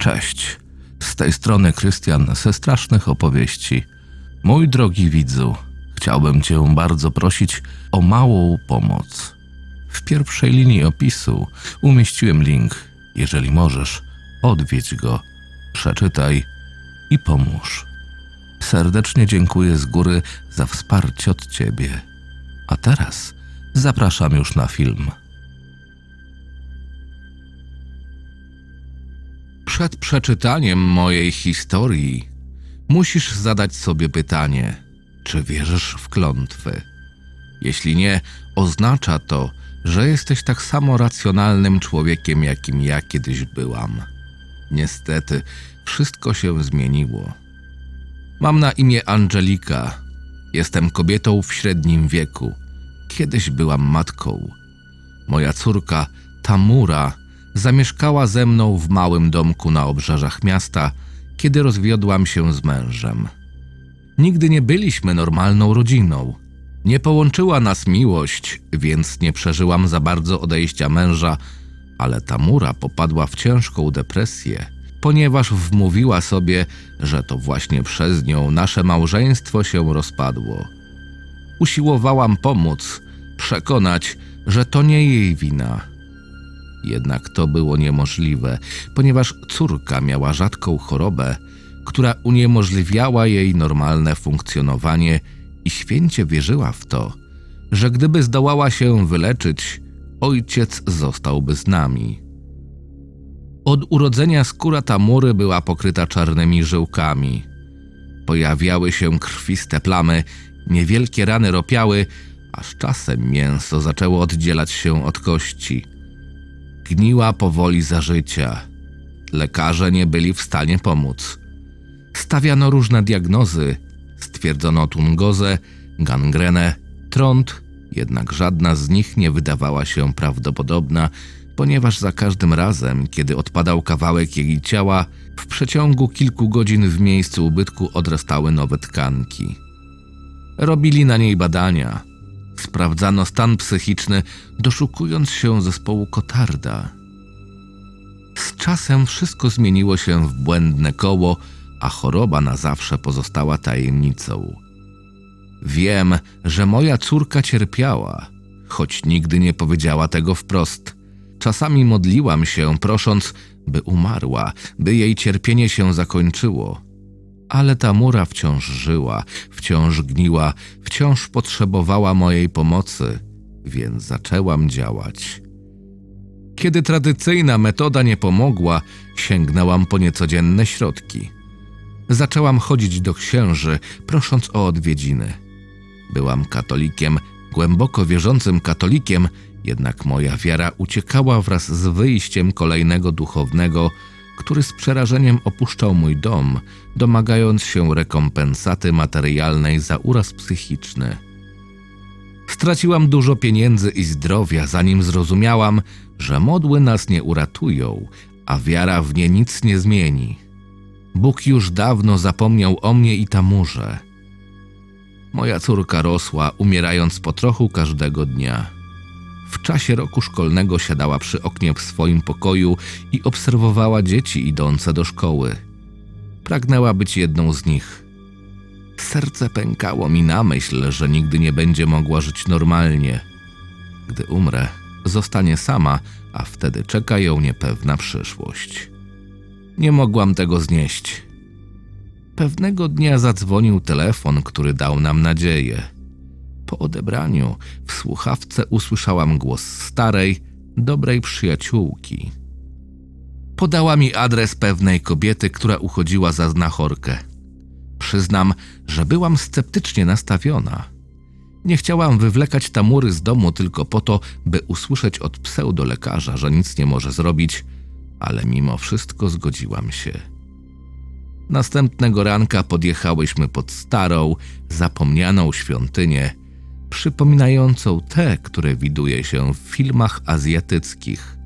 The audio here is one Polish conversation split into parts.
Cześć. Z tej strony Krystian ze strasznych opowieści. Mój drogi widzu, chciałbym Cię bardzo prosić o małą pomoc. W pierwszej linii opisu umieściłem link. Jeżeli możesz, odwiedź go, przeczytaj i pomóż. Serdecznie dziękuję z góry za wsparcie od Ciebie. A teraz zapraszam już na film. Przed przeczytaniem mojej historii musisz zadać sobie pytanie, czy wierzysz w klątwy. Jeśli nie, oznacza to, że jesteś tak samo racjonalnym człowiekiem, jakim ja kiedyś byłam. Niestety, wszystko się zmieniło. Mam na imię Angelika. Jestem kobietą w średnim wieku. Kiedyś byłam matką. Moja córka, Tamura, zamieszkała ze mną w małym domku na obrzeżach miasta, kiedy rozwiodłam się z mężem. Nigdy nie byliśmy normalną rodziną. Nie połączyła nas miłość, więc nie przeżyłam za bardzo odejścia męża, ale Tamura popadła w ciężką depresję, ponieważ wmówiła sobie, że to właśnie przez nią nasze małżeństwo się rozpadło. Usiłowałam pomóc, przekonać, że to nie jej wina. Jednak to było niemożliwe, ponieważ córka miała rzadką chorobę, która uniemożliwiała jej normalne funkcjonowanie i święcie wierzyła w to, że gdyby zdołała się wyleczyć, ojciec zostałby z nami. Od urodzenia skóra Tamury była pokryta czarnymi żyłkami. Pojawiały się krwiste plamy, niewielkie rany ropiały, aż czasem mięso zaczęło oddzielać się od kości. Gniła powoli za życia. Lekarze nie byli w stanie pomóc. Stawiano różne diagnozy. Stwierdzono tungozę, gangrenę, trąd, jednak żadna z nich nie wydawała się prawdopodobna, ponieważ za każdym razem, kiedy odpadał kawałek jej ciała, w przeciągu kilku godzin w miejscu ubytku odrastały nowe tkanki. Robili na niej badania. Sprawdzano stan psychiczny, doszukując się zespołu Kotarda. Z czasem wszystko zmieniło się w błędne koło, a choroba na zawsze pozostała tajemnicą. Wiem, że moja córka cierpiała, choć nigdy nie powiedziała tego wprost. Czasami modliłam się, prosząc, by umarła, by jej cierpienie się zakończyło. Ale ta mura wciąż żyła, wciąż gniła, wciąż potrzebowała mojej pomocy, więc zaczęłam działać. Kiedy tradycyjna metoda nie pomogła, sięgnęłam po niecodzienne środki. Zaczęłam chodzić do księży, prosząc o odwiedziny. Byłam katolikiem, głęboko wierzącym katolikiem, jednak moja wiara uciekała wraz z wyjściem kolejnego duchownego, który z przerażeniem opuszczał mój dom, domagając się rekompensaty materialnej za uraz psychiczny. Straciłam dużo pieniędzy i zdrowia, zanim zrozumiałam, że modły nas nie uratują, a wiara w nie nic nie zmieni. Bóg już dawno zapomniał o mnie i Tamurze. Moja córka rosła, umierając po trochu każdego dnia. W czasie roku szkolnego siadała przy oknie w swoim pokoju i obserwowała dzieci idące do szkoły. Pragnęła być jedną z nich. Serce pękało mi na myśl, że nigdy nie będzie mogła żyć normalnie. Gdy umrę, zostanie sama, a wtedy czeka ją niepewna przyszłość. Nie mogłam tego znieść. Pewnego dnia zadzwonił telefon, który dał nam nadzieję. Po odebraniu w słuchawce usłyszałam głos starej, dobrej przyjaciółki. Podała mi adres pewnej kobiety, która uchodziła za znachorkę. Przyznam, że byłam sceptycznie nastawiona. Nie chciałam wywlekać tamury z domu tylko po to, by usłyszeć od pseudolekarza, że nic nie może zrobić, ale mimo wszystko zgodziłam się. Następnego ranka podjechałyśmy pod starą, zapomnianą świątynię, przypominającą te, które widuje się w filmach azjatyckich.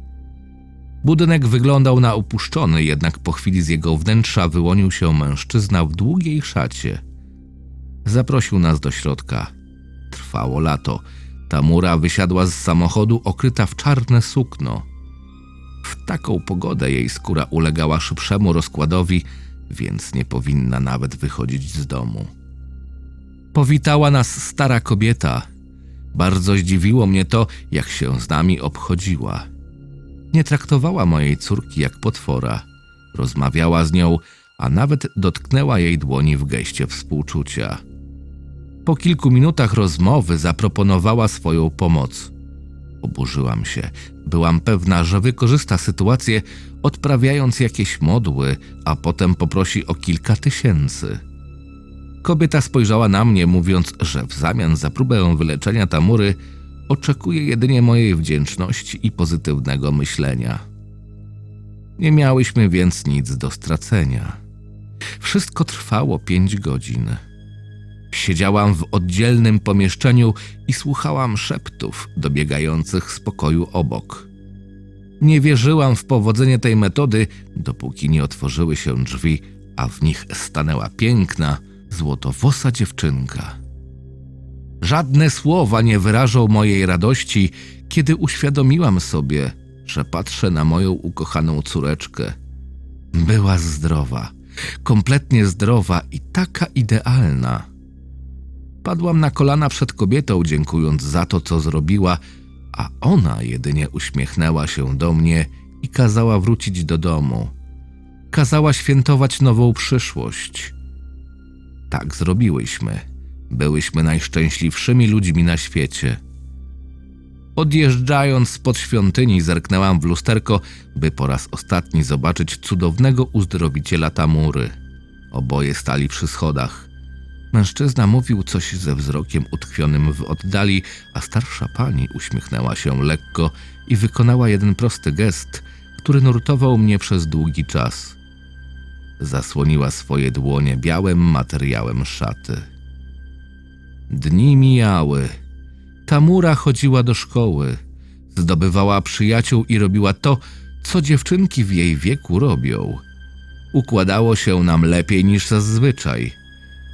Budynek wyglądał na opuszczony, jednak po chwili z jego wnętrza wyłonił się mężczyzna w długiej szacie. Zaprosił nas do środka. Trwało lato. Tamura wysiadła z samochodu okryta w czarne sukno. W taką pogodę jej skóra ulegała szybszemu rozkładowi, więc nie powinna nawet wychodzić z domu. Powitała nas stara kobieta. Bardzo zdziwiło mnie to, jak się z nami obchodziła. Nie traktowała mojej córki jak potwora. Rozmawiała z nią, a nawet dotknęła jej dłoni w geście współczucia. Po kilku minutach rozmowy zaproponowała swoją pomoc. Oburzyłam się. Byłam pewna, że wykorzysta sytuację, odprawiając jakieś modły, a potem poprosi o kilka tysięcy. Kobieta spojrzała na mnie, mówiąc, że w zamian za próbę wyleczenia Tamury oczekuje jedynie mojej wdzięczności i pozytywnego myślenia. Nie miałyśmy więc nic do stracenia. Wszystko trwało pięć godzin. Siedziałam w oddzielnym pomieszczeniu i słuchałam szeptów dobiegających z pokoju obok. Nie wierzyłam w powodzenie tej metody, dopóki nie otworzyły się drzwi, a w nich stanęła piękna, złotowosa dziewczynka. Żadne słowa nie wyrażą mojej radości, kiedy uświadomiłam sobie, że patrzę na moją ukochaną córeczkę. Była zdrowa, kompletnie zdrowa i taka idealna. Padłam na kolana przed kobietą, dziękując za to, co zrobiła, a ona jedynie uśmiechnęła się do mnie i kazała wrócić do domu. Kazała świętować nową przyszłość. Tak zrobiłyśmy. Byłyśmy najszczęśliwszymi ludźmi na świecie. Odjeżdżając spod świątyni, zerknęłam w lusterko, by po raz ostatni zobaczyć cudownego uzdrowiciela Tamury. Oboje stali przy schodach. Mężczyzna mówił coś ze wzrokiem utkwionym w oddali, a starsza pani uśmiechnęła się lekko i wykonała jeden prosty gest, który nurtował mnie przez długi czas. Zasłoniła swoje dłonie białym materiałem szaty. Dni mijały. Tamura chodziła do szkoły, zdobywała przyjaciół i robiła to, co dziewczynki w jej wieku robią. Układało się nam lepiej niż zazwyczaj.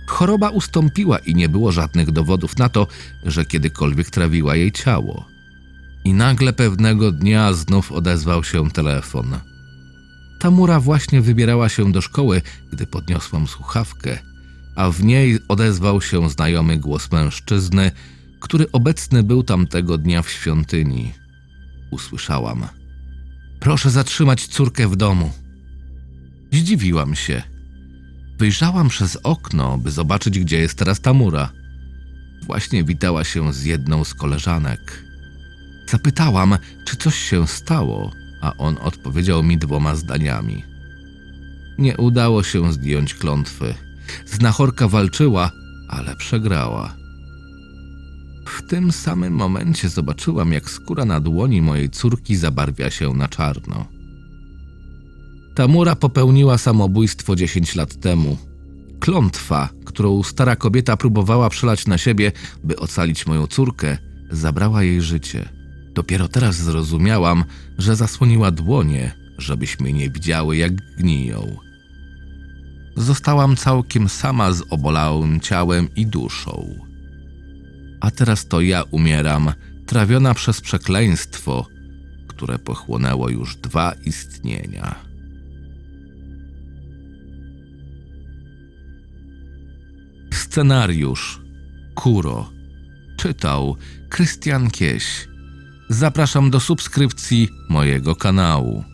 Choroba ustąpiła i nie było żadnych dowodów na to, że kiedykolwiek trawiła jej ciało. I nagle pewnego dnia znów odezwał się telefon. Tamura właśnie wybierała się do szkoły, gdy podniosłam słuchawkę, a w niej odezwał się znajomy głos mężczyzny, który obecny był tamtego dnia w świątyni. Usłyszałam: Proszę zatrzymać córkę w domu. Zdziwiłam się. Wyjrzałam przez okno, by zobaczyć, gdzie jest teraz Tamura. Właśnie witała się z jedną z koleżanek. Zapytałam, czy coś się stało, a on odpowiedział mi dwoma zdaniami. Nie udało się zdjąć klątwy. Znachorka walczyła, ale przegrała. W tym samym momencie zobaczyłam, jak skóra na dłoni mojej córki zabarwia się na czarno. Tamura popełniła samobójstwo 10 lat temu. Klątwa, którą stara kobieta próbowała przelać na siebie, by ocalić moją córkę, zabrała jej życie. Dopiero teraz zrozumiałam, że zasłoniła dłonie, żebyśmy nie widziały, jak gniją. Zostałam całkiem sama z obolałym ciałem i duszą. A teraz to ja umieram, trawiona przez przekleństwo, które pochłonęło już dwa istnienia. Scenariusz Kuro czytał Krystian Kieś. Zapraszam do subskrypcji mojego kanału.